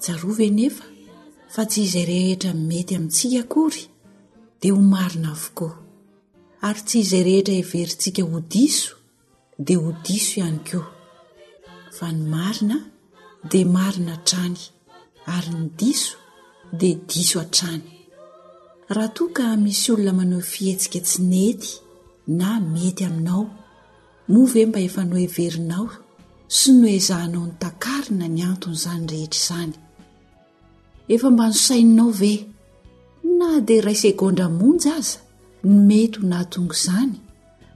Tsarovy anefa fa tsy izay rehetra mety amintsika akory dia ho marina avokoa, ary tsy izay rehetra heverintsika ho diso dia ho diso ihany koa, fa ny marina dia marina hatrany ary ny diso dia diso hatrany. Raha toa ka misy olona maneho fihetsika tsy nety na mety aminao, Moa ve mba efa noheverinao sy noezahanao nitakarina ny anton'izany rehetra izany? Efa mba nosaininao ve, na dia iray segondra monja aza, ny mety ho nahatonga izany,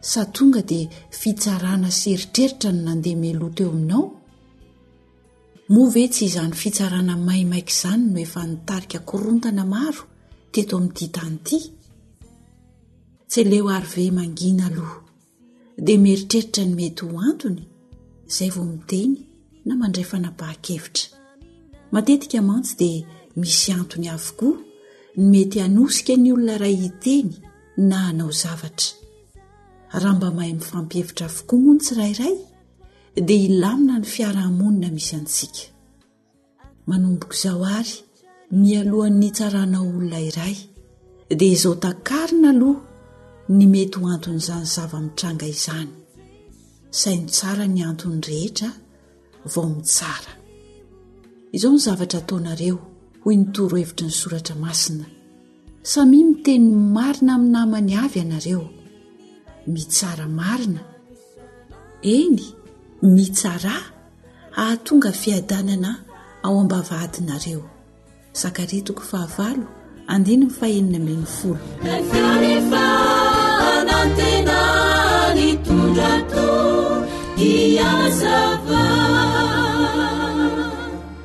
sa tonga dia fitsarana sy eritreritra no nandeha meloa teo aminao? Moa ve tsy izany fitsarana maimaika izany no efa nitarika korontana maro teto amin'ity tany ity? Tsy leo ary ve mangina aloha? dia mieritreritra ny mety ho antony izay vao miteny na mandray fanapahan-kevitra. Matetika mantsy dia misy antony avokoa ny mety hanosika ny olona iray hiteny na hanao zavatra. Raha mba mahay mifampihevitra avokoa moa ny tsirairay dia hilamina ny fiaraha-monina misy antsika. Manomboka izao ary, mialohan'ny hitsaranao olona iray, dia izao takarina aloha ny mety ho anton'izany zava-mitranga izany. Saino tsara ny antony rehetra vao mitsara. Izao ny zavatra ataonareo, hoy ny torohevitry ny Soratra Masina. Samia miteny ny marina amin'ny namany avy ianareo. Mitsara marina. Eny, mitsarà hahatonga fiadanana ao am-bavahadinareo. Zakaria toko fahavalo andininy fahenina ambin'ny folo.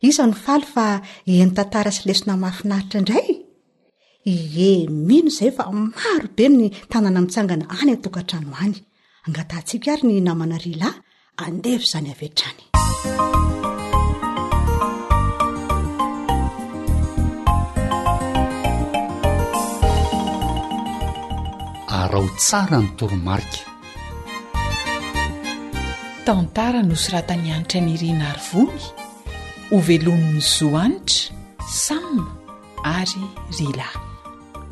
Iza no faly fa hihaino tantara sy lesona mahafinaritra indray? Ie, mino izay fa maro be ny tanana mitsangana any an-tokantrano any. Angatahantsika ary ny namana Rila andevo izany avy hatrany. Arao tsara ny toromarika. Tantara nosoratan'i Hanitra Nirina Arivony, hovelomin'i Zo Hanitra, Sam ary Rila.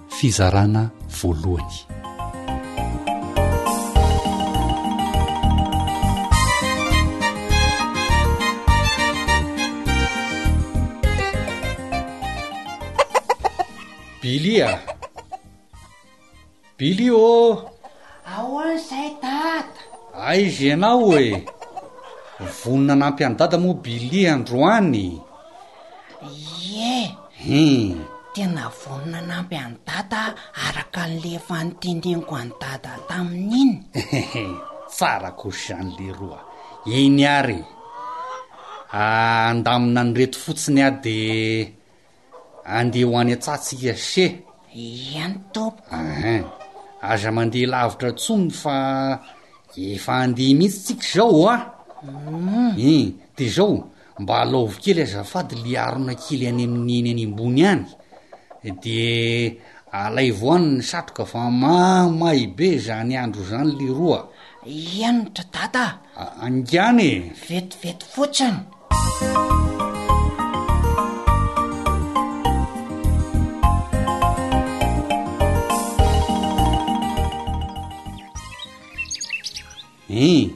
Fizarana voalohany. Billy a! Billy ô! Ahoana izay Dada? Aiza ianao e? Vonona hanampy an'i Dada moa Billy androany? Ie! Hum! Tena vonona hanampy an'i Dada araka ny lefa notendreniko an'i Dada tamin'iny. Hehe, tsara kosa izany leroa. Eny ary e! Andamina an'ireto fotsiny aho dia Andeha ho any an-tsaha tsika se. Iany Tompo. Ahin. Aza mandeha lavitra intsony fa efa andeha mihitsy tsika izao oa. Umm. Ih, de zao, mba alaovy kely azafady le harona kely any amin'ny eny any ambony any. De alaivo any ny satroka fa mamay be izany andro izany leroa. Iany ry Dada a. Angano e. Vetivety fotsiny. Eh,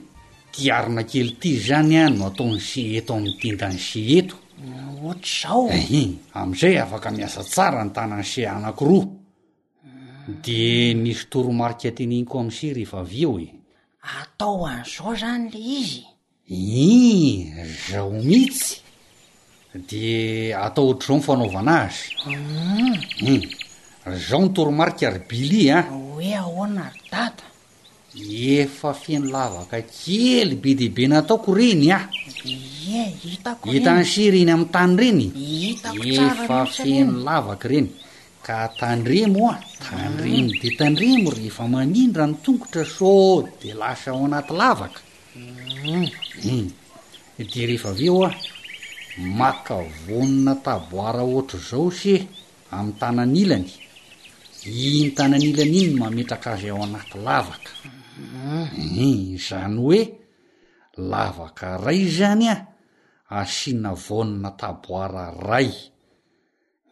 ty arina kely ty zany a no ataony se eto amin'ny tendany se eto ohatr'izao ehe amin'izay afaka miasa tsara ny tanany se anankiroa de nisy toromarika teneniko amin'ny se rehefa avy eo e atao an'izao zany le izy Iih zao mitsy de atao otrzao ny fanaovana azy Hum zao ny toromarika ry Billy a Hoe ahoana ry dada? Efa feno lavaka kely be dia be nataoko ireny a Ie hitako ireny Hitan'i Sy ireny amin'ny tany ireny Hitako tsara Efa mihitsy ireny. feno lavaka ireny Ka tandremo a Tandremo dia tandremo Rehefa mamindra ny tongotra sao dia lasa ao anaty lavaka Hum. Dia rehefa avy eo aho maka vonona taboara ohatr'izao se amin'ny tanany ilany, iny tanany ilany iny no mametraka azy ao anaty lavaka. Hum. Izany hoe lavaka iray izany an, asiana vonona taboara iray.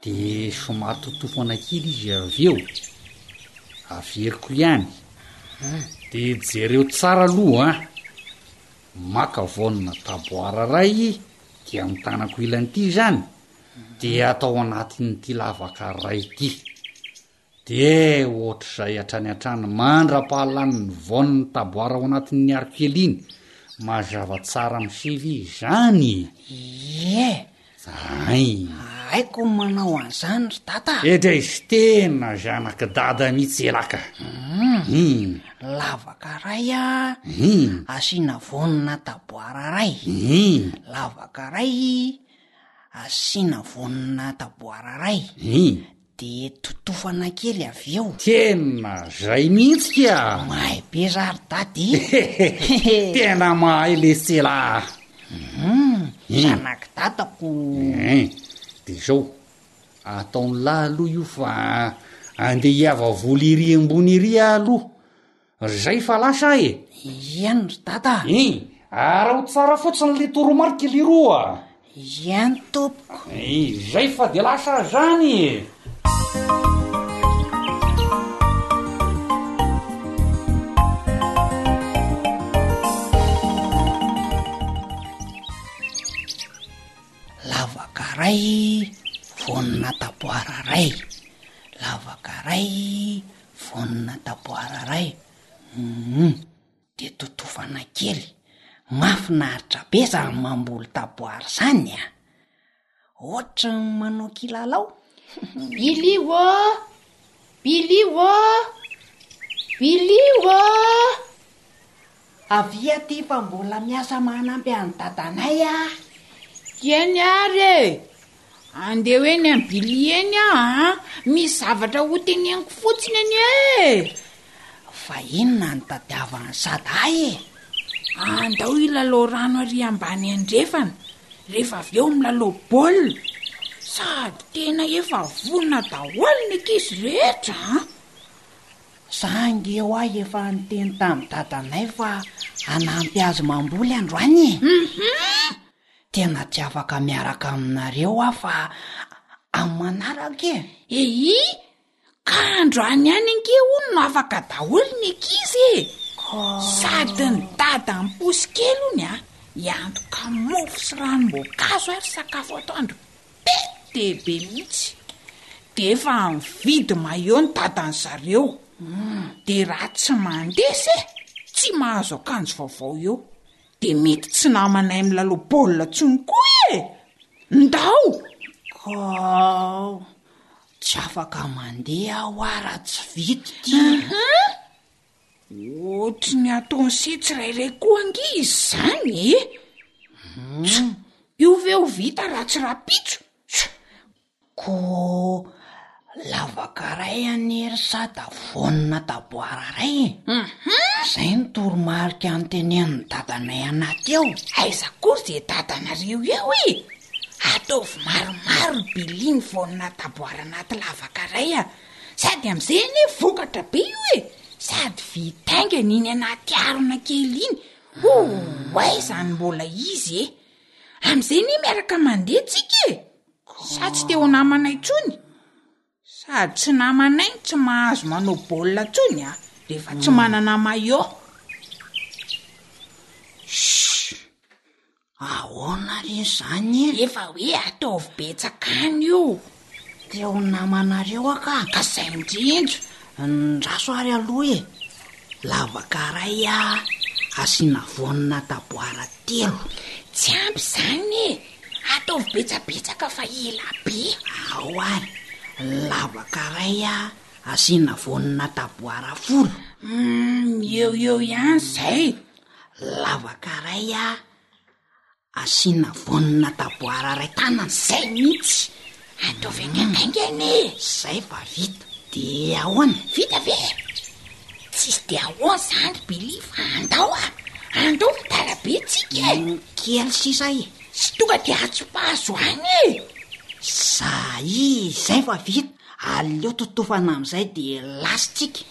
Dia somary totofana kely izy avy eo. Averiko ihany. Dia jereo tsara aloha an. Maka vaonina taboara iray dia amin'ny tanako ilany ity izany dia atao anatin'ity lavaka iray ity. Dia ohatr'izay hatrany hatrany mandra-pahalanin'ny vaon'ny taboara ao anatin'ny arkely iny. Mazava tsara amin'ny sivy izany. Ie! Ain! Haiko ny manao an'izany ry dada. Edrey tena zanak'i dada mihitsy elaka. Hum! Lavaka iray a! Hum! Asiana vaonina taboara iray. Hum! Lavaka iray asiana vaonina taboara iray. Hum! Dia totofana kely avy eo. Tena zay mihitsy kia! Mahay be ra ry dady e! Tena mahay lesy la! Zanak'i dadako! Dia izao, ataon'lah aloha io fa andeha hiava voly ery ambony ery aho aloha Ry zay fa lasa ahy e! Ien ry dada a! Ii, Araho tsara fotsiny le toromarika leroa a! Ien tompoko! Izay fa dia lasa ahy zany e! Lavaka ray, vonona taboara ray, lavaka ray, Vonona taboara ray humm. Dia totofana kely. Mafinaritra be zany mamboly taboara zany a! Ohatry ny manao kilalao. Billy ô! Billy ô! Billy ô! Avia aty fa mbola miasa manampy an'i dadanay aho. Eny ary e! Andeha eny amin'ny Billy eny aho an! Misy zavatra hoteneniko fotsiny anie e! Fa inona no tadiavan'i Sada ahy e? Andao hilalao rano ary ambany andrefana, rehefa avy eo milalao baolina. Sady tena efa vonona daholo ny ankizy rehetra an! Za ange oay efa niteny tamin'i dadanay fa hanampy azy mamboly androany e! Hum! Tena tsy afaka miaraka aminareo aho fa amin'ny manaraka e! Ehi! Ka androany ihany ange hono no afaka daholo ny ankizy e! Ka. Sady ny dada miposy kely hono a! Hiantoka mofo sy ranom-boankazo ary sakafo atoandro. be dia be mihitsy dia efa mividy maillot ny dadan'ny zareo dia raha tsy mandeha se tsy mahazo akanjo vaovao eo dia mety tsy namanay milalao baolina intsony koa e! ndao kaoh tsy afaka mandeha aho ara tsy vidy ity! Ohatry ny ataon'se tsirairay koa ange izany e! Tso! Io ve ho vita raha tsy rahampitso? Tso! Koa lavaka iray anie ry Sada vonona taboara iray e! Izay ny toromarika antenenin'i dadanay anaty ao. Aiza koa ry ze dadanareo eo e! Ataovy maromaro ry Billy ny vonona taboara anaty lavaka iray a! Sady amzay anie vokatra be io e! Sady vita haingana iny anaty harona kely iny, oay zany mbola izy e! Amzay anie miaraka mandeha tsika e! Sa tsy te ho namanay tsony? Sady tsy namanay ny tsy mahazo manao baolina tsony a! Refa tsy manana maillot. Shh! Ahoana re izany e? Efa hoe ataovy betsaka any io. Teo ny namanareo aho ka. Ka izay indrindra. Ndraso ary aloha e. Lavaka iray a, asiana vonona taboara telo. Tsy ampy izany e. Ataovy betsabetsaka fa ela be. Ao ary. Lavaka iray a, asiana vonona taboara folo. Hum, eo eo ihany izay. Lavaka ray a! Asiana vonona taboara ray tanana. Zay mihitsy! Ataovy haingaingainga anie e! Zay fa vita. Dia ahoana? Vita ve? Tsisy dia ahoana zany Billy fa andao a! Andao ny dalabe tsika e! Mm, kely sisa e! Tsy tonga dia hatsopahazo any e! Zay, zay fa vita. Aleo totofana amin'izay dia lasa tsika.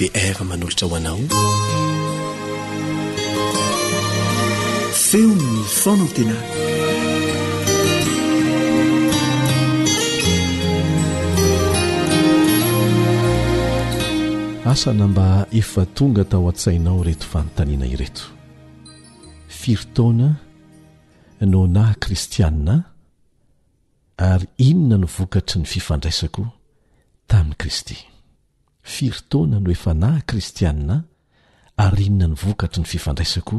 wr manolotra ho anao feon'ny fonantena Asa na mba efa tonga tao an-tsainao ireto fanontaniana ireto, Firy taona no naha-kristianina ahy ary inona no vokatry ny fifandraisako tamin'i Kristy? Firy taona no efa naha-kristianina ahy ary inona no vokatry ny fifandraisako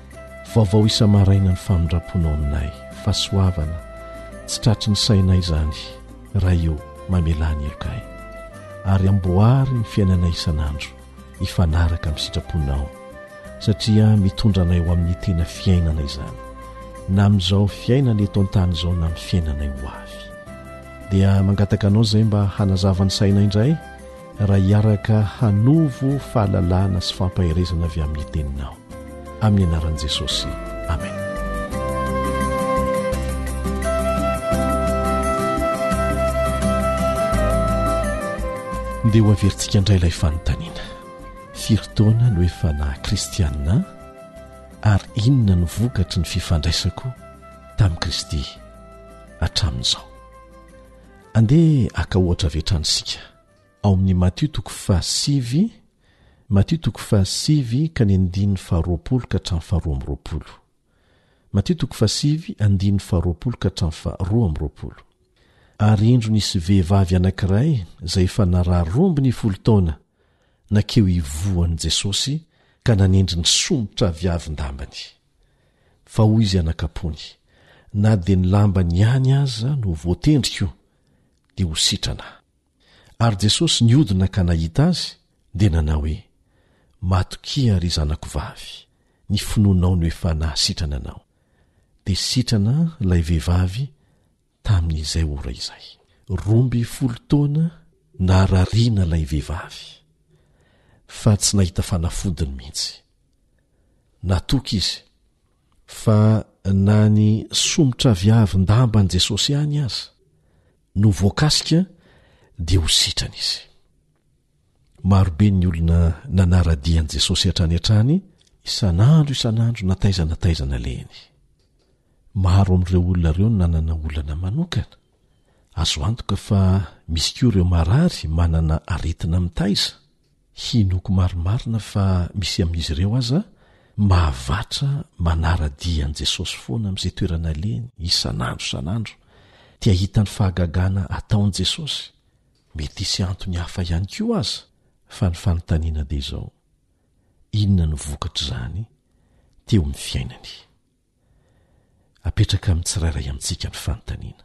Vaovao isa-maraina ny famindram-ponao aminay, fahasoavana tsy tratry ny sainay izany, Ray ô, mamelà ny helokay, ary amboary ny fiainanay isan'andro hifanaraka amin'ny sitraponao, satria mitondra anay ho amin'ny tena fiainana izany, na amin'izao fiainana eto an-tany izao na amin'ny fiainanay ho avy. Dia mangataka anao izay mba hanazava ny sainay indray, raha hiaraka hanovo fahalalana sy fampaherezana avy amin'ny teninao amin'ny anaran'i Jesosy amen dia ho averintsika indray ilay fanontaniana firy taona no efa naha kristianina ary inona ny vokatry ny fifandraisako tamin'i kristy hatramin'izao Andeha haka ohatra avy hatrany isika. Ao amin'ny Matio toko fahasivy, Matio toko fahasivy ka ny andininy faharoapolo ka hatramin'ny faharoa amby roapolo. Matio toko fahasivy, andininy faharoapolo ka hatramin'ny faharoa amby roapolo. Ary indro nisy vehivavy anankiray izay efa narary romby ny folo taona, nankeo hivoho an'i Jesosy ka nanendry ny somotra aviavin-dambany. Fa hoy izy anakapony, Na dia ny lambany ihany aza no voatendriko, dia ho sitrana aho. Ary Jesosy niodina ka nahita azy, dia nanao hoe, Matokia, ry zanako vavy, ny finoanao no efa nahasitrana anao. Dia sitrana ilay vehivavy tamin'izay ora izay. Roa ambin'ny folo taona narariana ilay vehivavy, fa tsy nahita fanafodiny mihitsy. Natoky izy fa na ny somotra viavin-damban'i Jesosy any aza no voakasika dia ho sitrana izy. Marobe ny olona nanara-dia an'i Jesosy hatrany hatrany isan'andro isan'andro na taiza na taiza nalehiny. Maro amin'ireo olona ireo no nanana olana manokana. Azo antoka fa misy koa ireo marary manana aretina mitaiza. Hinoako marimarina fa misy amin'izy ireo aza mahavatra manara-dia an'i Jesosy foana amin'izay toerana alehiny isan'andro isan'andro te hahita ny fahagagana ataon'i Jesosy. Mety hisy antony hafa ihany koa aza fa ny fanontaniana dia izao, inona no vokatr'izany teo amin'ny fiainany? Apetraka amin'ny tsirairay amintsika ny fanontaniana.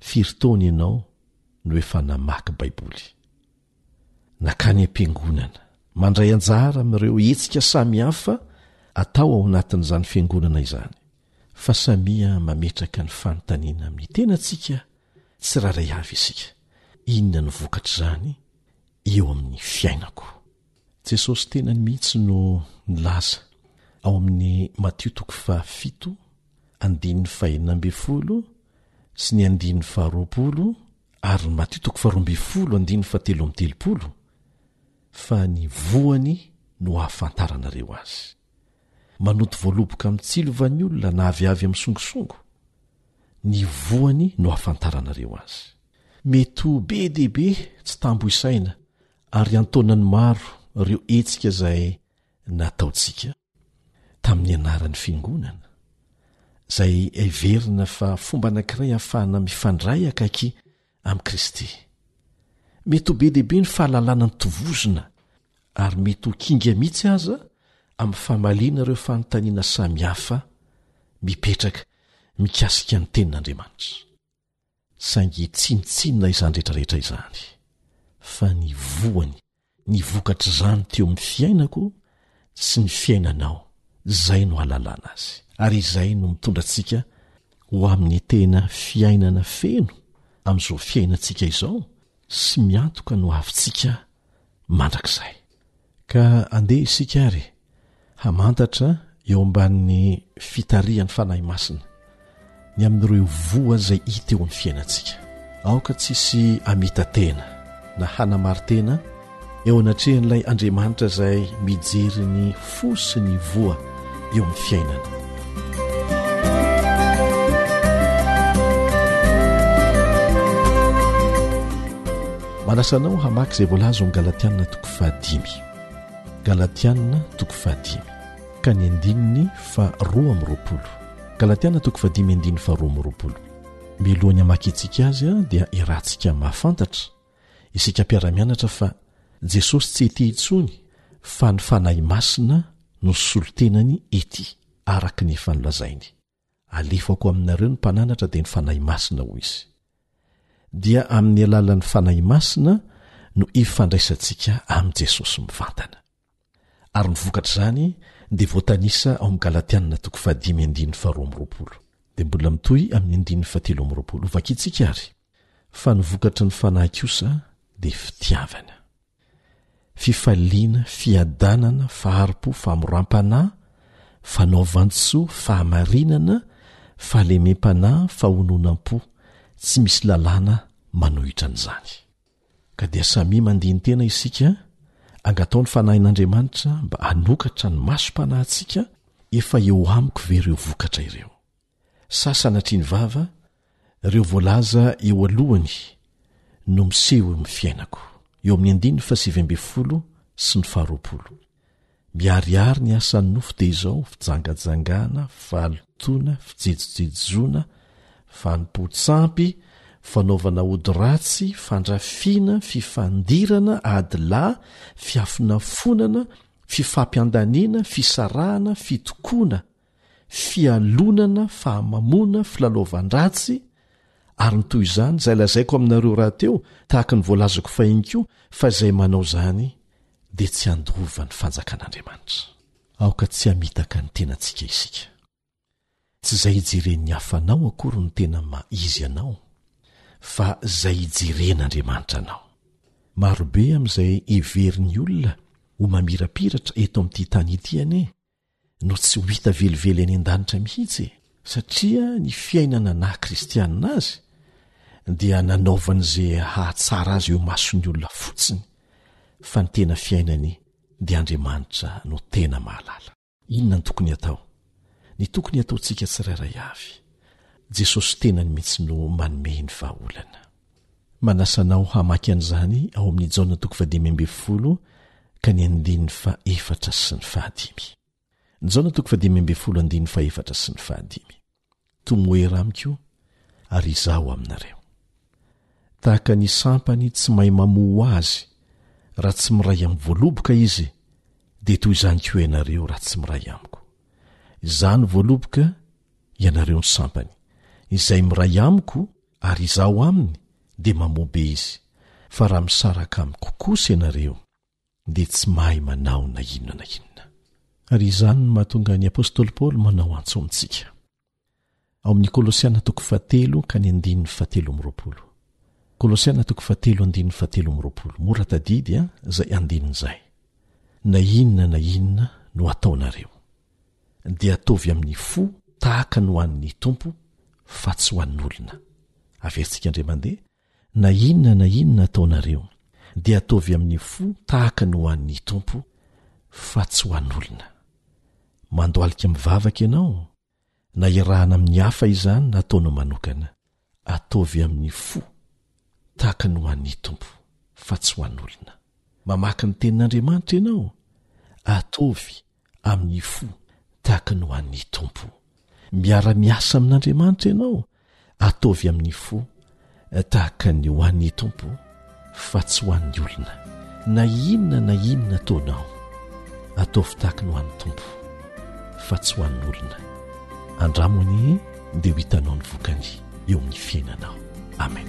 Firy taona ianao no efa namaky Baiboly? Nankany am-piangonana? Mandray anjara amin'ireo hetsika samihafa atao ao anatin'izany fiangonana izany? Fa samia mametraka ny fanontaniana amin'ny tenantsika tsirairay avy isika. Inona no vokatr'izany eo amin'ny fiainako? Jesosy tenany mihitsy no nilaza ao amin'ny Matio toko fahafito andininy fahenina ambin'ny folo sy ny andininy faharoapolo ary ny Matio toko faharoa ambin'ny folo andininy fahatelo amby telopolo fa ny voany no ahafantaranareo azy. Manonto voaloboka amin'ny tsilo va ny olona na aviavy amin'ny songosongo? Ny voany no ahafantaranareo azy. Mety ho be dia be tsy tambo isaina ary an-taonany maro ireo hetsika izay nataontsika tamin'ny anaran'ny Fiangonana, izay heverina fa fomba anankiray ahafahana mifandray akaiky amin'i Kristy. Mety ho be dia be ny fahalalana nitovozona, ary mety ho kinga mihitsy aza amin'ny famaliana ireo fanontaniana samihafa mipetraka mikasika ny Tenin'Andriamanitra. Saingy tsinotsinona izany rehetrarehetra izany, fa ny voany ny vokatr'izany teo amin'ny fiainako sy ny fiainanao, izay no halalana azy, ary izay no mitondra antsika ho amin'ny tena fiainana feno amin'izao fiainantsika izao sy miantoka ny ho avintsika mandrakizay. Ka andeha isika ary Hamantatra eo ambanin'ny fitarihan'ny Fanahy Masina ny amin'ireo voa izay hita eo amin'ny fiainantsika. Aoka tsy hisy hamita-tena na hanamari-tena eo anatrehan'ilay Andriamanitra izay mijery ny fo sy ny voa eo amin'ny fiainana. Manasa anao hamaky izay voalaza ao amin'ny Galatiana toko fahadimy. Galatiana toko fahadimy ka ny andininy faharoa amby roapolo. Galatiana toko fahadimy andininy faharoa amby roapolo. Mialohan'ny hamakintsika azy dia iarahantsika mahafantatra, isika mpiara-mianatra fa Jesosy tsy ety intsony fa ny Fanahy Masina no solon-tenany ety, araka ny efa nolazainy. Alefako aminareo ny mpananatra dia ny Fanahy Masina, hoy Izy. Dia amin'ny alalan'ny Fanahy Masina no ifandraisantsika amin'i Jesosy mivantana. Ary ny vokatr'izany dia voatanisa ao amin'ny Galatiana toko fahadimy andininy faharoa amby roapolo. Dia mbola mitohy amin'ny andininy fahatelo amby roapolo. Hovakintsika ary. Fa ny vokatry ny Fanahy kosa dia fitiavana. Fifaliana, fiadanana, fahari-po, famoram-panahy, fanaovan-tsoa, fahamarinana, fahalemem-panahy, fahononam-po. Tsy misy lalàna manohitra an'izany. Ka dia samia mandini-tena isika, angataho ny Fanahin'Andriamanitra mba hanokatra ny masom-panahintsika, efa eo amiko ve ireo vokatra ireo? sa sanatriany vava reo voalaza eo alohany no miseho eo amin'ny fiainako eo amin'ny andininy fa sivy ambin'ny folo sy ny faharoapolo miharihary ny asan'ny nofo dia izao fijangajangana fahalotoana fijejojejona fanompontsampy fanaovana ody ratsy fandrafiana fifandirana adilahy fiafonafonana fifampiandaniana fisarahana fitokoana fialonana, fahamamoana, filalaovan-dratsy, ary ny toy izany, izay lazaiko aminareo rahateo, tahaka ny voalazako fahiny koa, fa izay manao izany dia tsy handova ny fanjakan'Andriamanitra. Aoka tsy hamitaka ny tenantsika isika. Tsy izay ijeren'ny hafa anao akory no tena maha izy anao, fa izay ijeren'Andriamanitra anao. Marobe amin'izay heverin'ny olona ho mamirapiratra eto amin'ity tany ity anie no tsy ho hita velively any an-danitra mihitsy e satria ny fiainana naha kristianina azy dia nanaovany izay hahatsara azy eo mason'ny olona fotsiny fa ny tena fiainany dia andriamanitra no tena mahalala inona ny tokony atao ny tokony ataontsika tsirairay avy jesosy tenany mihitsy no manome ny vahaolana Manasa anao hamaky an'izany ao amin'ny Jaona toko fahadimy ambin'ny folo ka ny andininy fahefatra sy ny fahadimy. Jaona toko fahadimy ambin'ny folo andininy fahefatra sy ny fahadimy. Tomoera amiko, ary Izaho aminareo. Tahaka ny sampany tsy mahay mamoa azy raha tsy miray amin'ny voaloboka izy, dia toy izany koa ianareo raha tsy miray amiko. Izaho ny voaloboka, ianareo ny sampany. Izay miray amiko Ary izaho aminy dia mamobe izy, fa raha misaraka amiko kosa ianareo dia tsy mahay manao na inona na inona. Ary izany no mahatonga ny apostoly Paoly manao antso amintsika. Ao amin'ny Kolosiana toko fahatelo ka ny andininy fahatelo amby roapolo. Kolosiana toko fahatelo andininy fahatelo amby roapolo. Mora tadidy izay andininy izay. Na inona na inona no ataonareo. dia ataovy amin'ny fo tahaka ny ho an'ny Tompo fa tsy ho an'olona. Averintsika indray mandeha, Na inona na inona ataonareo, dia ataovy amin'ny fo tahaka ny ho an'ny Tompo fa tsy ho an'olona. Mandohalika mivavaka ianao? Na iarahana amin'ny hafa izany na ataonao manokana. Ataovy amin'ny fo tahaka ny ho an'ny Tompo, fa tsy ho an'olona. Mamaky ny Tenin'Andriamanitra ianao? Ataovy amin'ny fo tahaka ny ho an'ny Tompo. Miara-miasa amin'Andriamanitra ianao? Ataovy amin'ny fo tahaka ny ho an'ny Tompo. fa tsy ho an'ny olona na inona na inona ataonao ataovy tahaka ny ho an'ny tompo fa tsy ho an'ny olona andramo anie dia ho hitanao ny vokany eo amin'ny fiainanao amen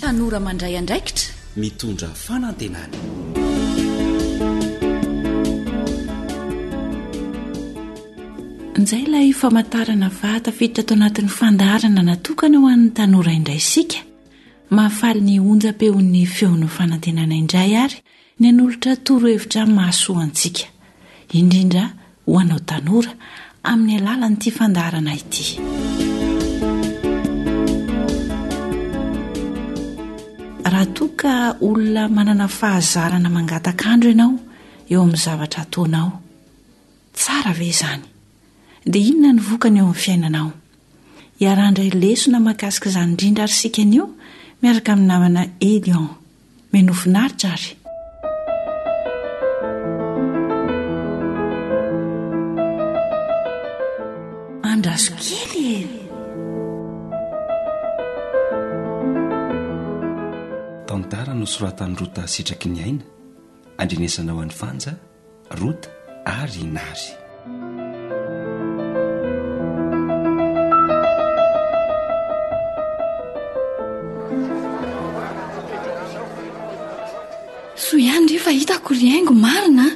Tanora mandray andraikitra, mitondra fanantenana. Injay ilay famantarana fa tafiditra tao anatin'ny fandaharana natokana ho an'ny tanora indray isika. Mahafaly ny onjam-peon'ny feon'ny fanantenana indray ary Ny hanolotra torohevitra mahasoa antsika, indrindra ho anao tanora, amin'ny alalan'ity fandaharana ity. Raha toa ka olona manana fahazarana mangataka andro ianao eo amin'ny zavatra ataonao, tsara ve izany? Dia inona ny vokany eo amin'ny fiainanao? Iaraha handray lesona mahakasika izany indrindra àry isika anio, miaraka amin'ny namana Edion. Mino finaritra ary. Andraso kely e! Tantara nosoratan'i Rota Sitraky ny Aina, andrenesana ho an'i Fanja, Rota ary i Nary. Soa ihany re fa hitako ry aingo marina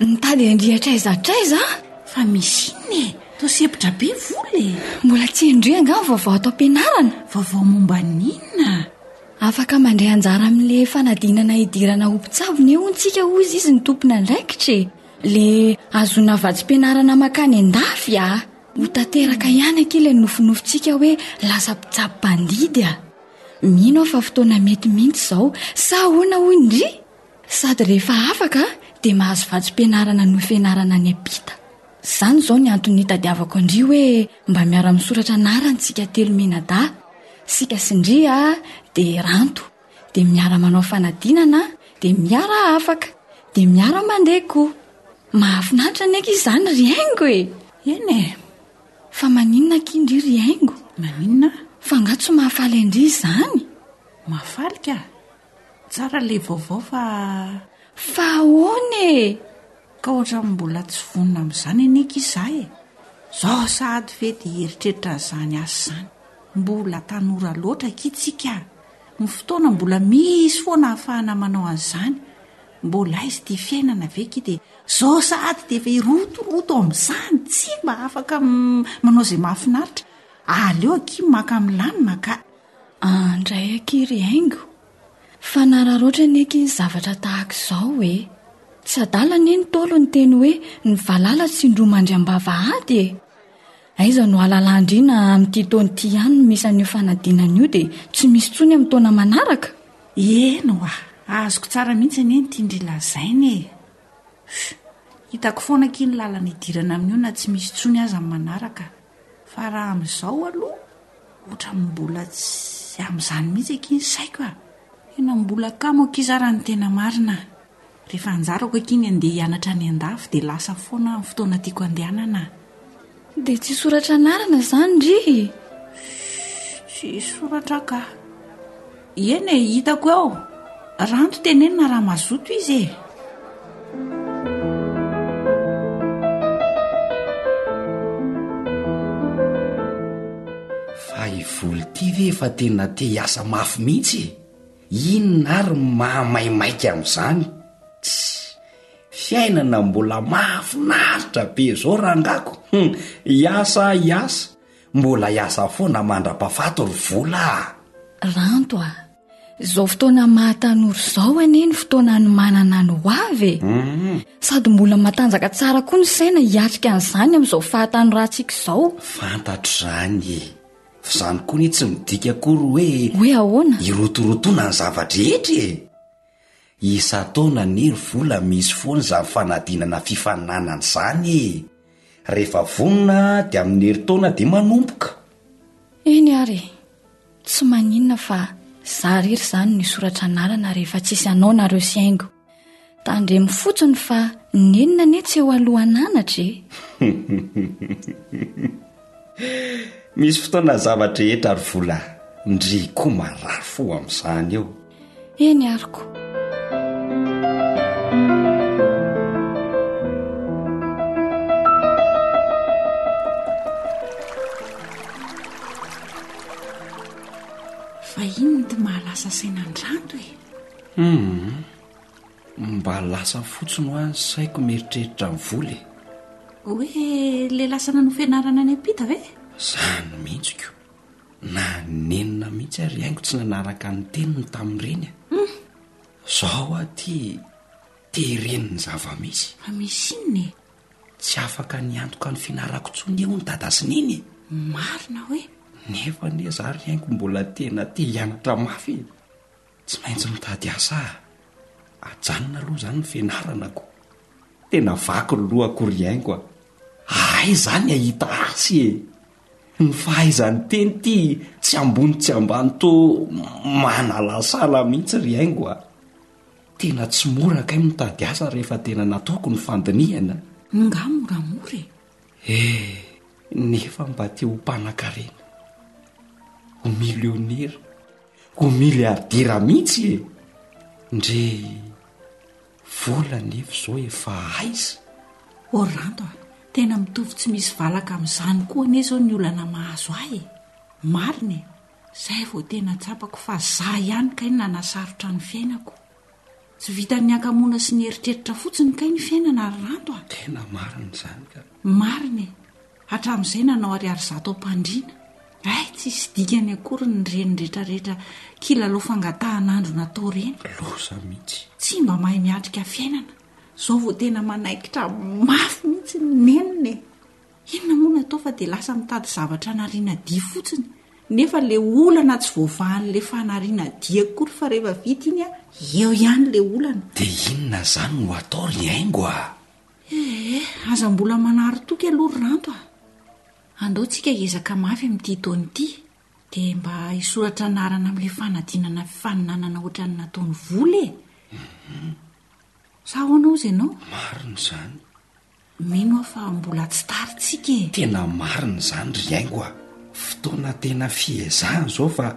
nitady andry hatraiza hatraiza fa misy inona e toa sepitra be vola e mbola tsy andry angaha vaovao ato am-pianarana vaovao momba ny inona Afaka mandray anjara amin'ilay fanadinana hidirana ho mpitsabo ny eo ntsika hoy izy ny tompon'andraikitra e! le ahazoana vatsim-pianarana makany an-dafy a! ho tanteraka ihany akia ilay nofinofintsika hoe lasa mpitsabo mpandidy a! mino aho fa fotoana mety mihitsy izao sa ahoana hoy ndry? sady rehefa afaka dia mahazo vatsim-pianarana noho fianarana any am-pita. Izany izao ny antony nitadiavako an-dry hoe mba miara-misoratra anarana isika telo mianadahy. Isika sy ndry a, dia ranto. Dia miara-manao fanadinana, dia miara-afaka. Dia miara-mandeha koa. Mahafinaritra anie akia izany ry Haingo e! Eny e! Fa maninona akia ndry ry Haingo? Maninona? Fa angaha tsy mahafaly an-dry izany? Mahafaly ka! Tsara le vaovao fa. Fa ahoana e! Ka ohatran'ny mbola tsy vonona amin'izany anie akia izaho e! Izao sahady ve dia hieritreritra an'izany asa izany? Mbola tanora loatra akia tsika a! Ny fotoana mbola misy foana ahafahana manao an'izany. Mbola aiza ity fiainana ve akia dia izao sahady dia efa hirotoroto amin'izany? Tsy mba afaka manao izay mahafinaritra. Aleo akia maka milamina ka! Andray akia ry Haingo, fanararaotra anie akia ny zavatra tahaka izao e! Tsy adala anie ny Ntaolo niteny hoe ny valala tsindrio mandry am-bavahady e! Aiza no halalan-driana amin'ity taona ity ihany no misy an'io fanadinana io dia tsy misy intsony amin'ny taona manaraka? Eny hoa, azoko tsara mihitsy anie ny tian-dry lazaina e! Fy, hitako foana akia ny lalana hidirana amin'io na tsy misy intsony aza ny manaraka. Fa raha amin'izao aloha ohatran'ny mbola tsy amin'izany mihitsy akia ny saiko a! Tena mbola kamo akia za raha ny tena marina. Rehefa anjarako akia ny andeha hianatra any an-dafy dia lasa foana ny fotoana tiako andehanana a! Dia tsy soratra anarana izany ndry! Shhh! Tsy soratra kah! Eny e, hitako eo. Ranto tenenina raha mazoto izy e. Fa i Voly ity ve efa tena te hiasa mafy mihitsy e? Inona ary no maha maimaika amin'izany? Tssy! Fiainana mbola mahafinaritra be izao rangako! Hum! Hiasa aho hiasa! Mbola hiasa foana mandra-pahafaty ry vola a! Ranto a! Izao fotoana maha tanora izao anie ny fotoana anomanana ny ho avy e! Sady mbola matanjaka tsara koa ny saina hiatrika an'izany amin'izao fahatanorantsika izao. Fantatro izany e! F'izany koa anie tsy midika akory hoe hoe ahoana? hirotorotoana ny zava-drehetra e! Isan-taona anie ny vola misy foana izany fanadinana fifaninanana izany e! Rehefa vonona dia amin'ny herintaona dia manomboka. Eny ary e! Tsy maninona fa za irery izany no hisoratra anarana rehefa tsisy anao nareo sy haingo. Tandremo fotsiny fa nenina anie tsy eo alohan'anatra e! Misy fotoana zava-drehetra ry vola ndry koa marary fo amin'izany eo. Eny ary koa. Fa inona ity mahalasa saina an-dRanto e? Hum. Mba lasa fotsiny hoa ny saiko mieritreritra ny vola e! Hoe le lasana nofenarana any ampita ve? Zany mihitsy ko! Na nenina mihitsy ary haingo tsy nanaraka ny teniny tamin'ireny a! Hum! Zao aty tereny ny zava-misy! Fa misy inona e? Tsy afaka niantoka ny finarako intsony eo ny dada sy neny e! Marina hoe! Nefa anie za ry haingo mbola tena te hianatra mafy e! Tsy maintsy mitady asa aho. Ajanona aloha izany ny fianaranako. Tena vaky ny lohako ry Aingo a! Ahay izany hahita asa e! Ny fahaiza-niteny ity tsy ambony tsy ambany toa manalasala mihitsy ry Aingo a! Tena tsy mora kay mitady asa rehefa tena nataoko ny fandinihana. Ngah moramora e! Eh, nefa mba te ho mpanankarena. Ho millionnaire. Ho milliardaire mihitsy e! Ndry vola anefa izao efa aiza? Oh Rando a! Tena mitovy tsy misy valaka amin'izany koa anie izao ny olana mahazo ahy e! Marina e! Izay vao tena tsapako fa za ihany kay no nanasarotra ny fiainako. Tsy vitan'ny hakamoana sy ny eritreritra fotsiny kay ny fiainana ry Rando a! Tena marina izany ka! Marina e! Hatramin'izay nanao ariary zato am-pandriana. Hay tsisy dikany akory ny reny retraretra kilalao fangatahan'andro natao reny. Loza mihitsy. Tsy mba mahay miatrika fiainana. Zao vao tena manaikitra mafy mihitsy ny nenina e. Inona moa no atao fa dia lasa mitady zavatra hanariana dia fotsiny. Nefa le olana tsy voavahan'le fanariana dia akory fa rehefa vita iny a, eo ihany le olana. Dia inona zany no atao ry Aingo a! Eh eh, aza mbola manary toky aloha ry Ranto a! Andao tsika hiezaka mafy amin'ity taona ity, dia mba hisoratra anarana amin'ilay fanadinana fifaninanana ohatran'ny nataon'i Vola e! Sa ahoana ozy ianao? Marina izany. Mino aho fa mbola tsy tara tsika e! Tena marina izany ry Aingo a! Fotoana tena fihezahana izao fa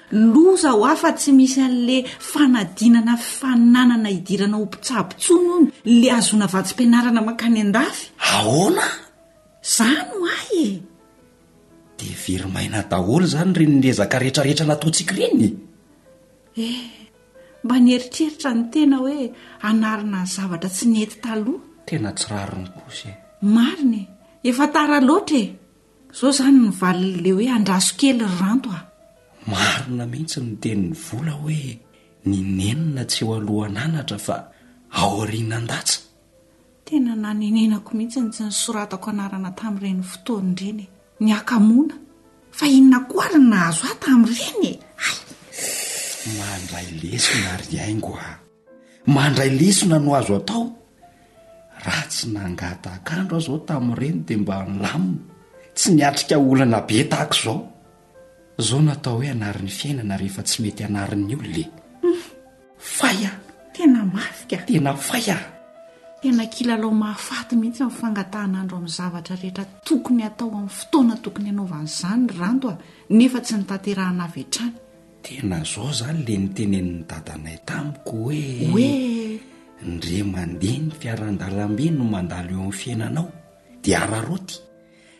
Loza ho ahy fa tsy misy an'le fanadinana fananana hidirana ho mpitsabo tsony hono le hahazoana vatsim-pianarana mankany an-dafy. Ahoana? Zany ho ahy e! Dia very maina daholo izany ireny ezaka retraretra nataontsika ireny e! Eh! Mba nieritreritra ny tena hoe hanarina ny zavatra tsy nety taloha. Tena tsy rariny kosa e! Marina e! Efa tara loatra e! Zao zany ny valiny le hoe andraso kely ry ranto a! Marina mihitsy ny tenin'i Vola hoe ny nenina tsy eo alohan'anatra fa aorian'andatsa. Tena nanenenako mihitsy ny tsy nisoratako anarana tamin'ireny fotoana ireny e! Ny hakamoana! Fa inona koa ary ny nahazo ahy tamin'ireny e! Hay! Mandray lesona ry Aingo a! Mandray lesona no azo atao, raha tsy nangataka andro aho izao tamin'ireny dia mba nilamina, tsy niatrika olana be tahaka izao. Izao no atao hoe hanary ny fiainana rehefa tsy mety hanary ny olona e! Humm! Fay aho! Tena mafy ka! Tena fay aho! Tena kilalao mahafaty mihitsy ny fangatahan'andro amin'ny zavatra rehetra tokony hatao amin'ny fotoana tokony hanaovana izany Ranto a! Nefa tsy notanterahina avy hatrany. Tena zao zany le nitenenin'ny dadanay tamiko hoe. Hoe. Ndre mandeha ny fiaran-dalambe no mandalo eo amin'ny fiainanao dia araraoty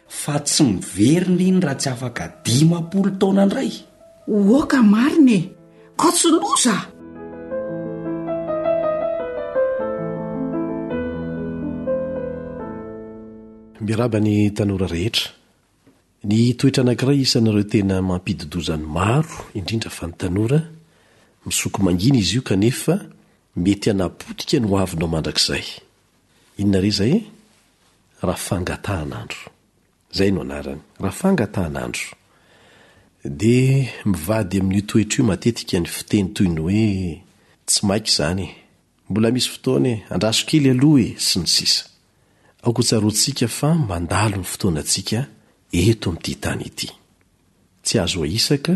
fa tsy miverina iny raha tsy afaka dimampolo taona ndray. Oa ka marina e! Ka tsy loza! Miarahaba ny tanora rehetra. Ny toetra anankiray isan'ireo tena mampidi-doza ny maro, indrindra fa ny tanora, misoko mangina izy io kanefa mety hanapotika ny hoavinao mandrakizay. Inona re izay? Raha fangatahan'andro. Izay no anarany, raha fangatahan'andro. Dia mivady amin'io toetra io matetika ny fiteny toy ny hoe, tsy maika izany e! Mbola misy fotoana e! Andraso kely aloha e! sy ny sisa. Aoka hotsaroantsika fa mandalo ny fotoanantsika eto amin'ity tany ity. Tsy azo ahisaka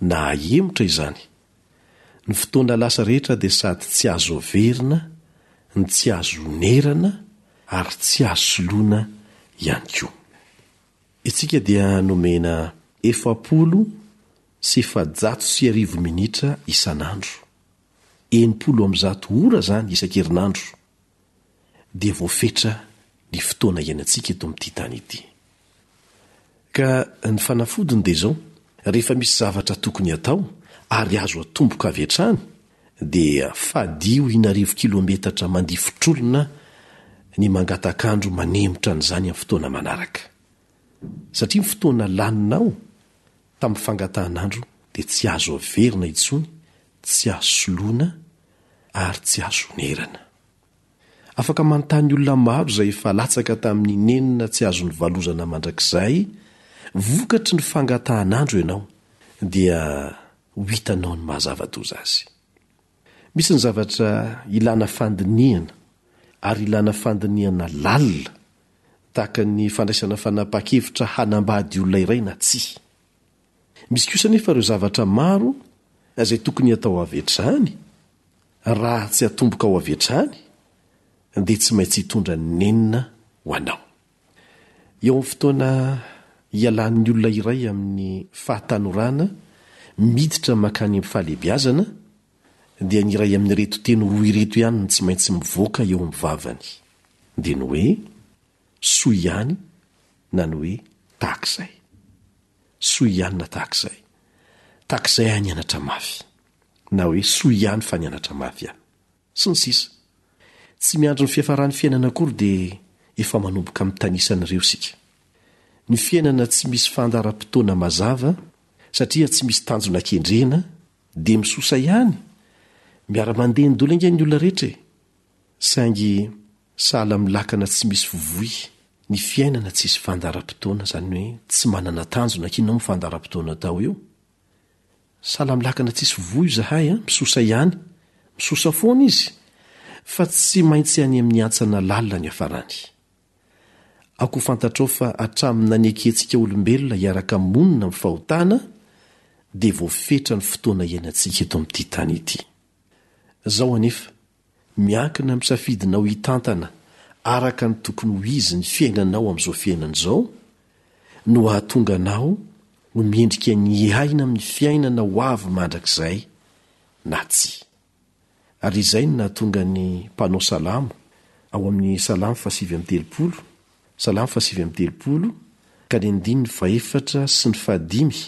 na ahemotra izany. Ny fotoana lasa rehetra dia sady tsy azo averina no tsy azo onerana ary tsy azo soloina ihany koa. Isika dia nomena efapolo sy efajato sy arivo minitra isan'andro. Enimpolo amby zato ora izany isan-kerinandro. dia voafetra ny fotoana iainantsika eto amin'ity tany ity. Ka ny fanafodiny dia izao, rehefa misy zavatra tokony hatao ary azo atomboka avy hatrany dia fadio in'arivo kilometatra mandifotr'olona ny mangatak'andro manemotra an'izany amin'ny fotoana manaraka. Satria ny fotoana laninao tamin'ny fangatahan'andro dia tsy azo averina intsony, tsy azo soloina ary tsy azo onerana. Afaka manontany olona maro izay efa latsaka tamin'ny nenina tsy azo nivalozana mandrakizay vokatry ny fangatahan'andro ianao, dia ho hitanao ny maha-zava-doza azy. Misy ny zavatra ilana fandinihana, ary ilana fandinihana lalina, tahaka ny fandraisana fanapahan-kevitra hanambady olona iray na tsia. Misy kosa anefa ireo zavatra maro izay tokony hatao avy hatrany, raha tsy atomboka ao avy hatrany dia tsy maintsy hitondra nenina ho anao. Eo amin'ny fotoana hialan'ny olona iray amin'ny fahatanorana miditra mankany amin'ny fahalehibiazana dia ny iray amin'ireto teny roa ireto ihany no tsy maintsy mivoaka eo amin'ny vavany. Dia ny hoe, Soa ihany na ny hoe tahaka izay. Soa ihany na tahaka izay. Tahaka izay aho nianatra mafy. Na hoe soa ihany fa nianatra mafy aho. Sy ny sisa. Tsy miandry ny fiafaran'ny fiainana akory dia efa manomboka mitanisa an'ireo isika. Ny fiainana tsy misy fandaharam-potoana mazava satria tsy misy tanjona kendrena dia misosa ihany! Miara-mandeha ny doly ange ny olona rehetra e! Saingy. Sahala amin'ny lakana tsy misy vovoy, ny fiainana tsisy fandaharam-potoana, izany hoe tsy manana tanjona kianao amin'ny fandaharam-potoana atao eo. Sahala amin'ny lakana tsisy vovoy io izahay, misosa ihany, misosa foana izy, fa tsy maintsy any amin'ny hantsana lalina ny hafarany. Aoka ho fantatrao fa hatramin'ny nanekentsika olombelona hiaraka monina amin'ny fahotana dia voafetra ny fotoana iainantsika eto amin'ity tany ity. Izao anefa, Miankina amin'ny safidinao hitantana araka ny tokony ho izy ny fiainanao amin'izao fiainana izao no hahatonga anao ho mendrika ny hiaina amin'ny fiainana ho avy mandrakizay na tsia. Ary izay no nahatonga ny mpanao salamo ao amin'ny Salamo fahasivy amby telopolo, Salamo fahasivy amby telopolo ka ny andininy fahefatra sy ny fahadimy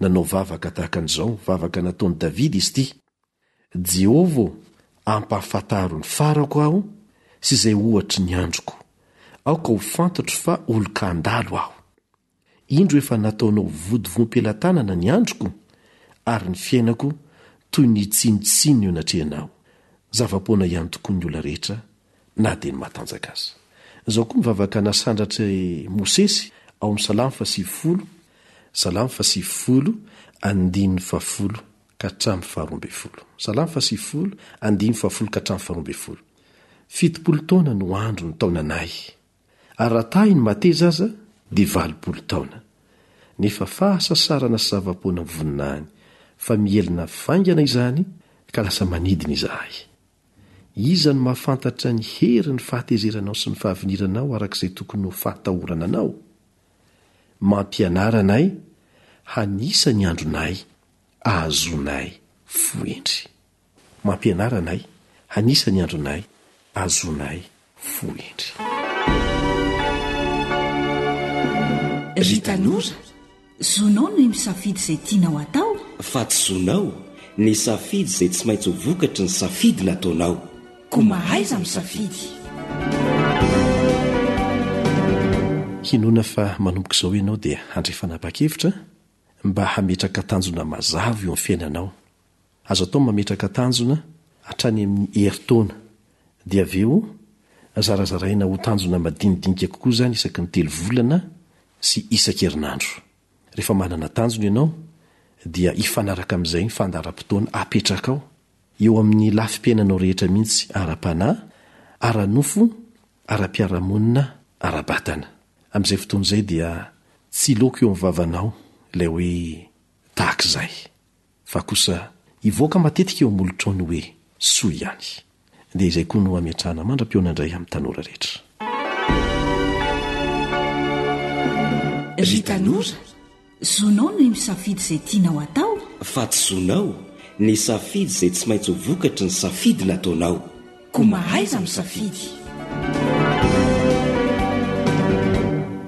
nanao vavaka tahaka an'izao, vavaka nataon'i Davida izy ity, Jehovah ô, ampahafantaro ny farako aho sy izay ohatry ny androko. Aoka ho fantatro fa olon-kandalo aho. Indro efa nataonao vody voam-pelatanana ny androko, ary ny fiainako toy ny tsinotsinona eo anatrehanao. Zava-poana ihany tokoa ny olona rehetra, na dia ny matanjaka aza. Izao koa ny vavaka nasandratr'i Mosesy ao amin'ny Salamo fahasivifolo, Salamo fahasivifolo, andininy fahafolo ka hatramin'ny faharoa ambin'ny folo. Salamo fahasivifolo, andininy fahafolo ka hatramin'ny faharoa ambin'ny folo. Fitopolo taona no andro ny taonanay, ary raha tahi ny mateza aza dia valopolo taona. Nefa fahasasarana sy zava-poana mivonona any, fa mihelina faingana izany ka lasa manidina izahay. Iza no mahafantatra ny hery ny fahatezeranao sy ny fahaviniranao araka izay tokony ho fahatahorana anao? Mampianara anay hanisa ny andronay ahazoanay vohentry. Mampianara anay hanisa ny andronay ahazoanay vohentry. Ry tanora, zonao ny misafidy izay tianao hatao. Fa tsy zonao ny hisafidy izay tsy maintsy ho vokatry ny safidy nataonao. Koa mahaiza misafidy. Hinoana fa manomboka izao ianao dia handray fanapahan-kevitra mba hametraka tanjona mazava eo amin'ny fiainanao. Azo atao ny mametraka tanjona hatrany amin'ny herintaona, dia avy eo zarazaraina ho tanjona madinidinika kokoa izany isaky ny telo volana sy isan-kerinandro. Rehefa manana tanjona ianao, dia hifanaraka amin'izay ny fandaharam-potoana apetrakao, eo amin'ny lafim-piainanao rehetra mihitsy ara-panahy, ara-nofo ara-piarahamonina ara-batana. Amin'izay fotoana izay dia tsy hiloako eo amin'ny vavanao ilay hoe tahaka izay, fa kosa hivoaka matetika eo molotrao ny hoe soa ihany. Dia izay koa no hametrahana mandra-pihaona indray amin'ny tanora rehetra. Ry tanora! Zonao ny misafidy izay tianao atao. Fa tsy zonao ny safidy izay tsy maintsy ho vokatry ny safidy nataonao. Koa mahaiza misafidy.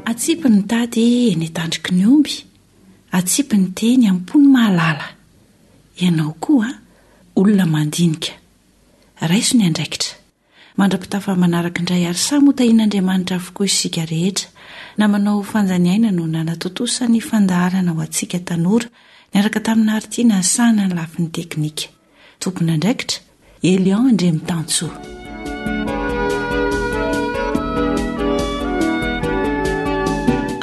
Atsipy ny tady eny an-tandroky ny omby, atsipy ny teny am-pony mahalala. Ianao koa, olona mandinika, raiso ny andraikitra. Mandra-pitafa manaraka indray ary samy ho tahian'Andriamanitra avokoa isika rehetra. Namanao fanjaniaina no nanatontosa ny fandaharana ho antsika tanora niaraka tamin'i Narty nahasahana ny lafiny teknika. Tompon'andraikitra, Elion Andriamitansoa.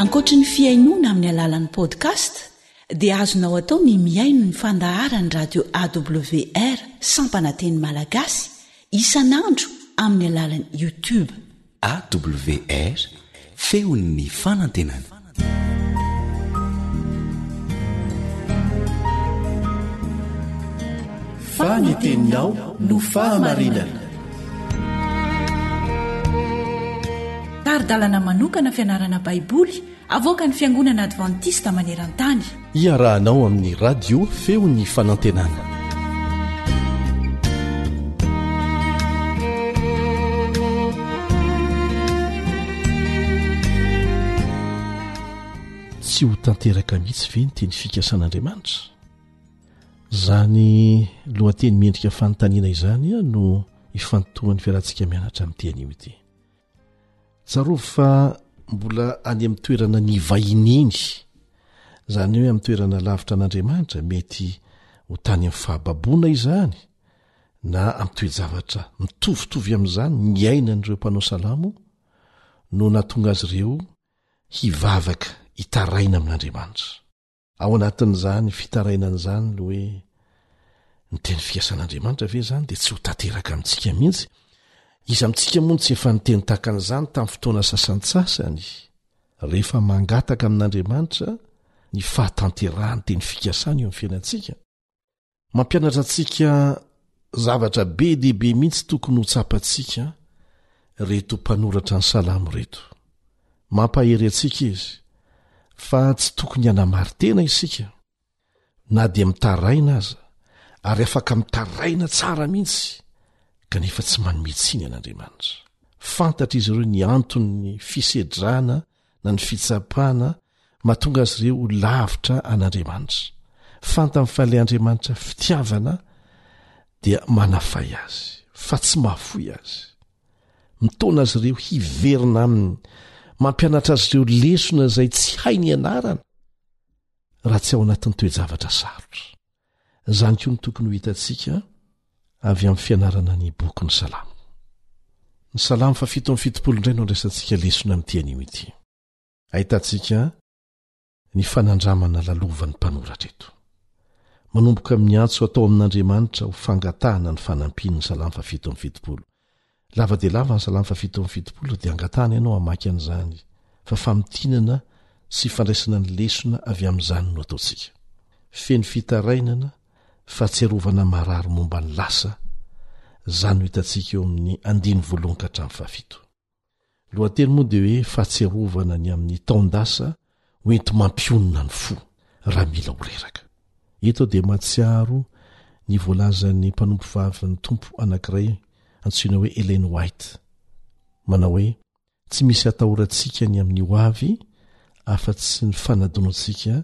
Ankoatry ny fihainoana amin'ny alalan'ny podcast dia azonao atao ny mihaino ny fandaharan'ny radio AWR sampana teny malagasy isan'andro amin'ny alalan'ny YouTube. AWR, feon'ny fanantenana. Fa ny teninao no fahamarinana. Tari-dalana manokana fianarana Baiboly. Avoakan'ny Fiangonana Advantista maneran-tany. Iarahanao amin'ny Radio Feon'ny Fanantenana. Tsy ho tanteraka mihitsy ve ny teny fikasan'Andriamanitra? Izany lohateny mendrika fanontaniana izany no ifantohan'ny fialantsika mianatra amin'ity anio ity. Tsarovy fa mbola any amin'ny toerana nivahiniany, izany hoe amin'ny toerana lavitra an'Andriamanitra, mety ho tany amin'ny fahababoana izany na amin'ny toe-javatra mitovitovy amin'izany niainan'ireo mpanao salamo no nahatonga azy ireo hivavaka hitaraina amin'Andriamanitra. Ao anatin'izany fitarainana izany ilay hoe ny teny fikasan'Andriamanitra ve izany dia tsy ho tanteraka amintsika mihitsy? Iza amintsika moa no tsy efa niteny tahaka an'izany tamin'ny fotoana sasantsasany? Rehefa mangataka amin'Andriamanitra ny fahatanterahan'ny teny fikasany eo amin'ny fiainantsika, mampianatra antsika zavatra be dehibe mihitsy tokony ho tsapantsika reto mpanoratra ny salamo reto mampahery antsika izy fa tsy tokony hanamarytena isika na dia mitaraina aza ary afaka mitaraina tsara mihitsy kanefa tsy manometsiny an'andriamanitra fantatra izy ireo ny anton'ny fisedrana na ny fitsapana mahatonga azy ireo ho lavitra an'Andriamanitra. Fantan'ny fahaleandriamanitra fitiavana dia manafay azy fa tsy mahafoy azy. Mitaona azy ireo hiverina aminy, mampianatra azy ireo lesona izay tsy hainy ianarana raha tsy ao anatin'ny toe-javatra sarotra. Izany koa no tokony ho hitantsika avy amin'ny fianarana ny bokin'ny Salamo. Ny Salamo fahafito amby fitopolo indray no andraisantsika lesona amin'ity anio ity. Ahitantsika ny fanandramana lalovan'ny mpanoratra eto. Manomboka amin'ny antso atao amin'Andriamanitra ho fangatahana ny fanampiany ny Salamo fahafito amby fitopolo, Lava dia lava ny salamo fahafito amby fitopolo dia angatahana ianao hamaky an'izany fa famintinana sy fandraisana ny lesona avy amin'izany no ataontsika. Feno fitarainana, fahatsiarovana marary momba ny lasa, izany no hitantsika eo amin'ny andiny voalohany ka hatramin'ny fahafito. Lohateny moa dia hoe fahatsiarovana ny amin'ny taon-dasa ho enti-mampionona ny fo raha mila ho reraka. Eto aho dia mahatsiaro ny voalazan'ny mpanompovavin'ny Tompo anankiray antsoina hoe Ellen White, manao hoe, Tsy misy hatahorantsika ny amin'ny hoavy afa-tsy ny fanadinoantsika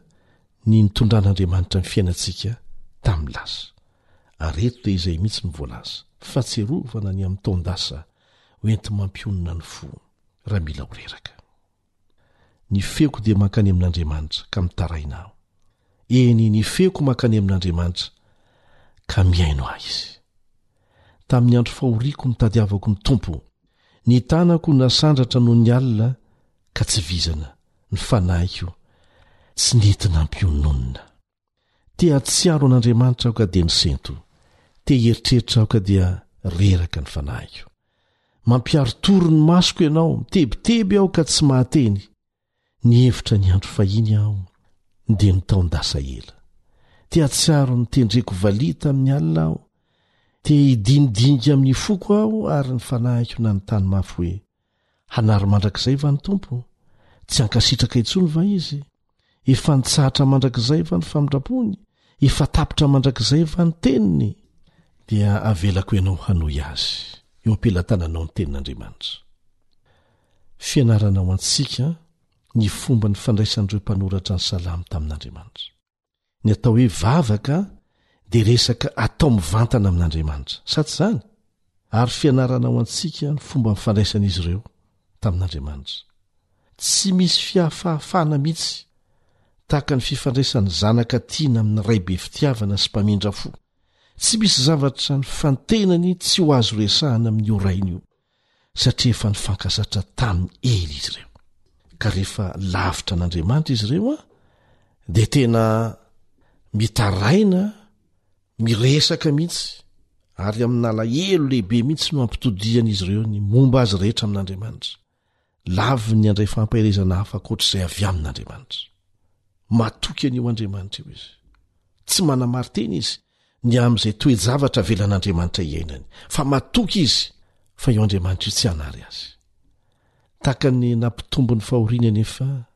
ny nitondran'Andriamanitra ny fiainantsika tamin'ny lasa. Ary eto dia izay mihitsy no voalaza, fahatsiarovana ny amin'ny taon-dasa ho enti-mampionona ny fo raha mila ho reraka. Ny feoko dia mankany amin'Andriamanitra ka mitaraina aho. Eny, ny feoko mankany amin'Andriamanitra ka mihaino ahy izy. Tamin'ny andro fahoriako nitadiavako ny Tompo, ny tanako nasandratra noho ny alina ka tsy vizana, ny fanahiko tsy nety nampiononona. Te hahatsiaro an'Andriamanitra aho ka dia nisento. Te hieritreritra aho ka dia reraka ny fanahiko. Mampiarotory ny masoko ianao, mitebiteby aho ka tsy mahateny. Nihevitra ny andro fahiny aho, dia nitaon-dasa ela. Te hahatsiaro ny tendreko valiha tamin'ny alina aho. Te hidinidinika amin'ny foko aho ary ny fanahiko nanontany mafy hoe, Hanary mandrakizay va ny Tompo? Tsy hankasitraka intsony va Izy? Efa nitsahatra mandrakizay va ny famindram-pony? Efa tapitra mandrakizay va ny teniny? Dia avelako ianao hanohy Azy eo am-pelatananao ny tenin'Andriamanitra. Fianarana ho antsika ny fomba nifandraisan'ireo mpanoratra ny Salamo tamin'Andriamanitra. ny atao hoe vavaka dia resaka atao mivantana amin'andriamanitra sa tsy izany ary fianarana ho antsika ny fomba nifandraisan'izy ireo tamin'andriamanitra tsy misy fihafahafana mihitsy tahaka ny fifandraisan'ny zanaka tiana amin'ny ray be fitiavana sy mpamindra fo tsy misy zavatra ny fantenany tsy ho azo resahana amin'io rainy io satria efa nifankasatra tamin'ny Ely izy ireo. Ka rehefa lavitra an'Andriamanitra izy ireo an, dia tena mitaraina, miresaka mihitsy, ary amin'nalahelo lehibe mihitsy no ampitodihan'izy ireo ny momba azy rehetra amin'Andriamanitra. Lavin'ny handray fampaherezana hafa ankoatra izay avy amin'Andriamanitra. Matoky an'io Andriamanitra io izy. Tsy manamari-tena izy ny amin'izay toe-javatra avelan'Andriamanitra hiainany, fa matoky izy fa io Andriamanitra io tsy hanary azy. Tahaka ny nampitombo ny fahoriany anefa,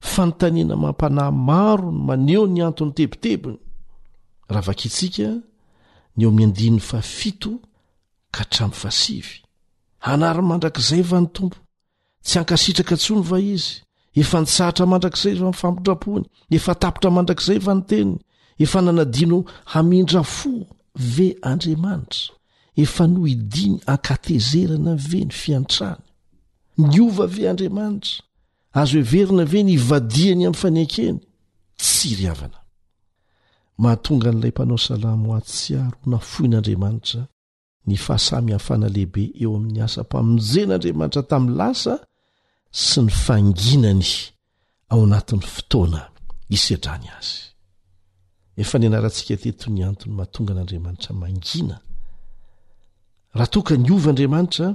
Fanontaniana mampanahy maro no maneho ny antony tebitebiny, raha vakintsika ny eo amin'ny andininy fahafito ka hatramin'ny fahasivy. Hanary mandrakizay va ny Tompo? Tsy hankasitraka intsony va Izy? Efa nitsahatra mandrakizay va ny famindram-pony? Efa tapitra mandrakizay va ny teniny? Efa nanadino hamindra fo ve Andriamanitra? Efa nohidiny an-katezerana ve ny fiantrany? Niova ve Andriamanitra? Azo heverina ve ny ivadihany amin'ny fanekeny? Tsy ry havana. Mahatonga an'ilay mpanao salamo hahatsiaro ho nafoin'Andriamanitra ny fahasamihafana lehibe eo amin'ny asam-pamonjen'Andriamanitra tamin'ny lasa sy ny fanginany ao anatin'ny fotoana isedrany azy. Efa nianarantsika teto ny antony mahatonga an'Andriamanitra mangina. Raha toa ka niova Andriamanitra,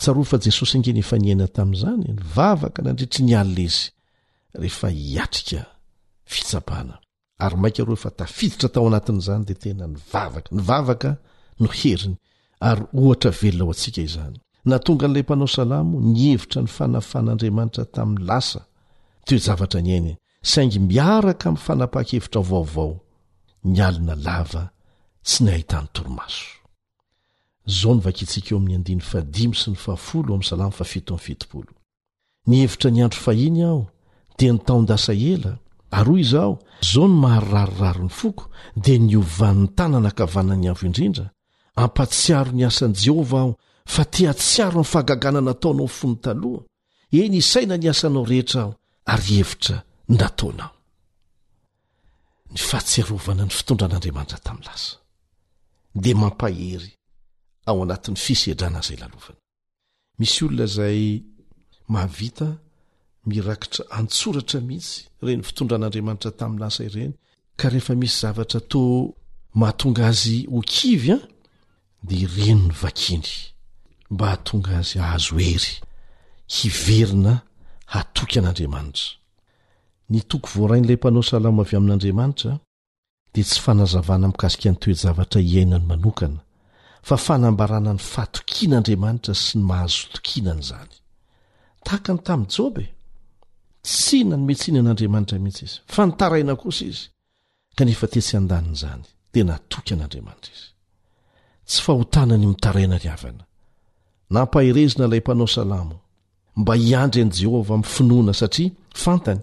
Tsarovy fa Jesosy ange efa niaina tamin'izany, nivavaka nandritry ny alina Izy, rehefa hiatrika fitsapana. Ary maika ro efa tafiditra tao anatin'izany dia tena nivavaka. Ny vavaka no heriny, ary ohatra velona ho antsika izany. Nahatonga an'ilay mpanao salamo nihevitra ny fanafan'Andriamanitra tamin'ny lasa toe-javatra niainany, saingy miaraka amin'ny fanapahan-kevitra vaovao, ny alina lava tsy nahitany torimaso. Izao no vakintsika eo amin'ny andininy fahadimy sy ny fahafolo ao amin'ny salamo fahafito amby fitopolo. Nihevitra ny andro fahiny aho, dia ny taon-dasa ela, ary hoy izaho, Izao no mahararirary ny foko, dia niovan'ny tanana ankavanana ny Avo Indrindra, Hampahatsiaro ny asan'i Jehovah aho, fa te hahatsiaro ny fahagagana nataonao fony taloha. Eny isaina ny asanao rehetra aho ary hevitra ny nataonao. Ny fahatsiarovana ny fitondran'Andriamanitra tamin'ny lasa dia mampahery ao anatin'ny fisedrana izay lalovana. Misy olona izay mahavita mirakitra an-tsoratra mihitsy ireny fitondran'Andriamanitra tamin'ny lasa ireny ka rehefa misy zavatra toa mahatonga azy ho kivy an de ireny ny vakiny mba hahatonga azy ahazo hery hiverina hatoky an'Andriamanitra. Ny toko voarain'ilay mpanao salamo avy amin'Andriamanitra dia tsy fanazavana mikasika ny toe-javatra iainany manokana fa fanambarana ny fahatokian'Andriamanitra sy ny maha-azotokiana an'izany. Tahaka ny tamin'i Joba e! Tsy nanome tsiny an'Andriamanitra mihitsy izy, fa nitaraina kosa izy kanefa tetsy an-danin'izany dia natoky an'Andriamanitra izy. Tsy fahotana ny mitaraina ry havana. Nampaherezina ilay mpanao salamo mba hiandry an'i Jehovah amin'ny finoana satria fantany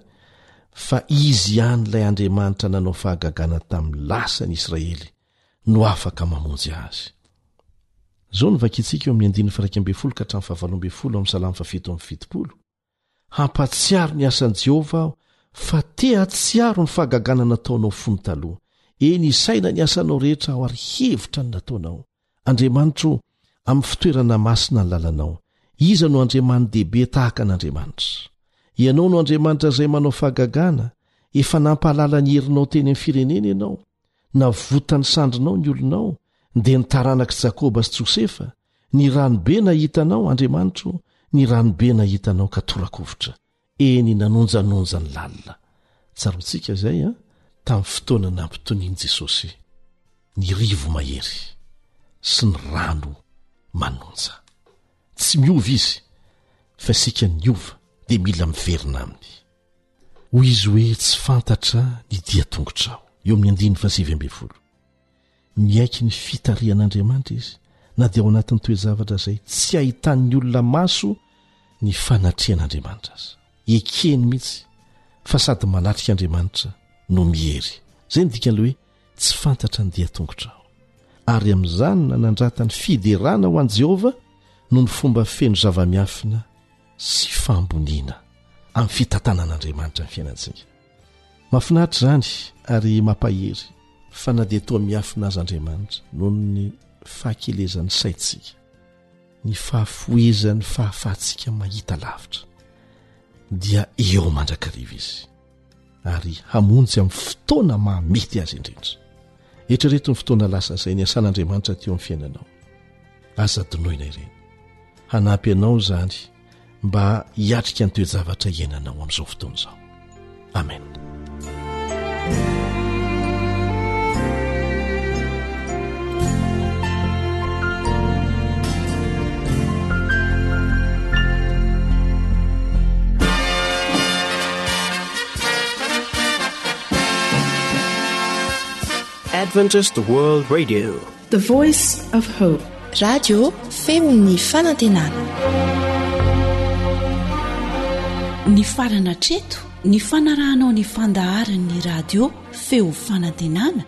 fa izy ihany ilay Andriamanitra nanao fahagagana tamin'ny lasa ny Israely no afaka mamonjy azy. Izao no vakintsika eo amin'ny andininy firaika ambin'ny folo ka hatramin'ny fahavalo ambin'ny folo amin'ny Salamo fahafito amby fitopolo. Hampahatsiaro ny asan'i Jehovah aho fa te hahatsiaro ny fahagagana nataonao fony taloha. Eny, isaina ny asanao rehetra aho ary hevitra ny nataonao. Andriamanitra o, amin'ny fitoerana masina ny lalanao. Iza no Andriamani-dehibe tahaka an'Andriamanitra? Ianao no Andriamanitra izay manao fahagagana, efa nampahalala ny herinao teny amin'ny firenena ianao. Navotan'ny sandrinao ny olonao, dia ny taranak'i Jakoba sy Josefa, ny ranobe nahita anao, Andriamanitro, ny ranobe nahita anao ka tora-kovitra, eny, nanonjanonja ny lalina. Tsaroantsika izay, an, tamin'ny fotoana nampitonian'i Jesosy ny rivo mahery sy ny rano manonja. Tsy miova izy, fa isika niova dia mila miverina aminy. Hoy izy hoe, Tsy fantatra ny dian-tongotrao. Eo amin'ny andininy fahasivy ambin'ny folo. Miaiky ny fitarihan'Andriamanitra izy, na dia ao anatin'ny toe-javatra izay tsy ahitan'ny olona maso ny fanatrehan'Andriamanitra aza. Ekeny mihitsy fa sady manatrika Andriamanitra no miery. Izay no dikan'ilay hoe tsy fantatra ny dian-tongotrao, ary amin'izany nanandrata ny fiderana ho an'i Jehovah noho ny fomba feno zava-miafina sy fahamboniana amin'ny fitantanan'Andriamanitra ny fiainantsika. Mahafinaritra izany ary mampahery fa na dia toa miafina aza Andriamanitra noho ny fahakelezan'ny saintsika, ny fahafohezan'ny fahafahantsika mahita lavitra, dia eo mandrakariva izy. ary hamonjy amin'ny fotoana mahamety azy indrindra. Eritrereto ny fotoana lasa izay niasan'Andriamanitra teo amin'ny fiainanao. Aza adinoina ireny. Hanampy anao izany mba hiatrika ny toe-javatra iainanao amin'izao fotoana izao. Amen. Adventist World Radio, the voice of hope. Radio Femon'ny Fanantenana. Ny farana treto, ny fanarahanao ny fandaharan'ny radio Feo Fanantenana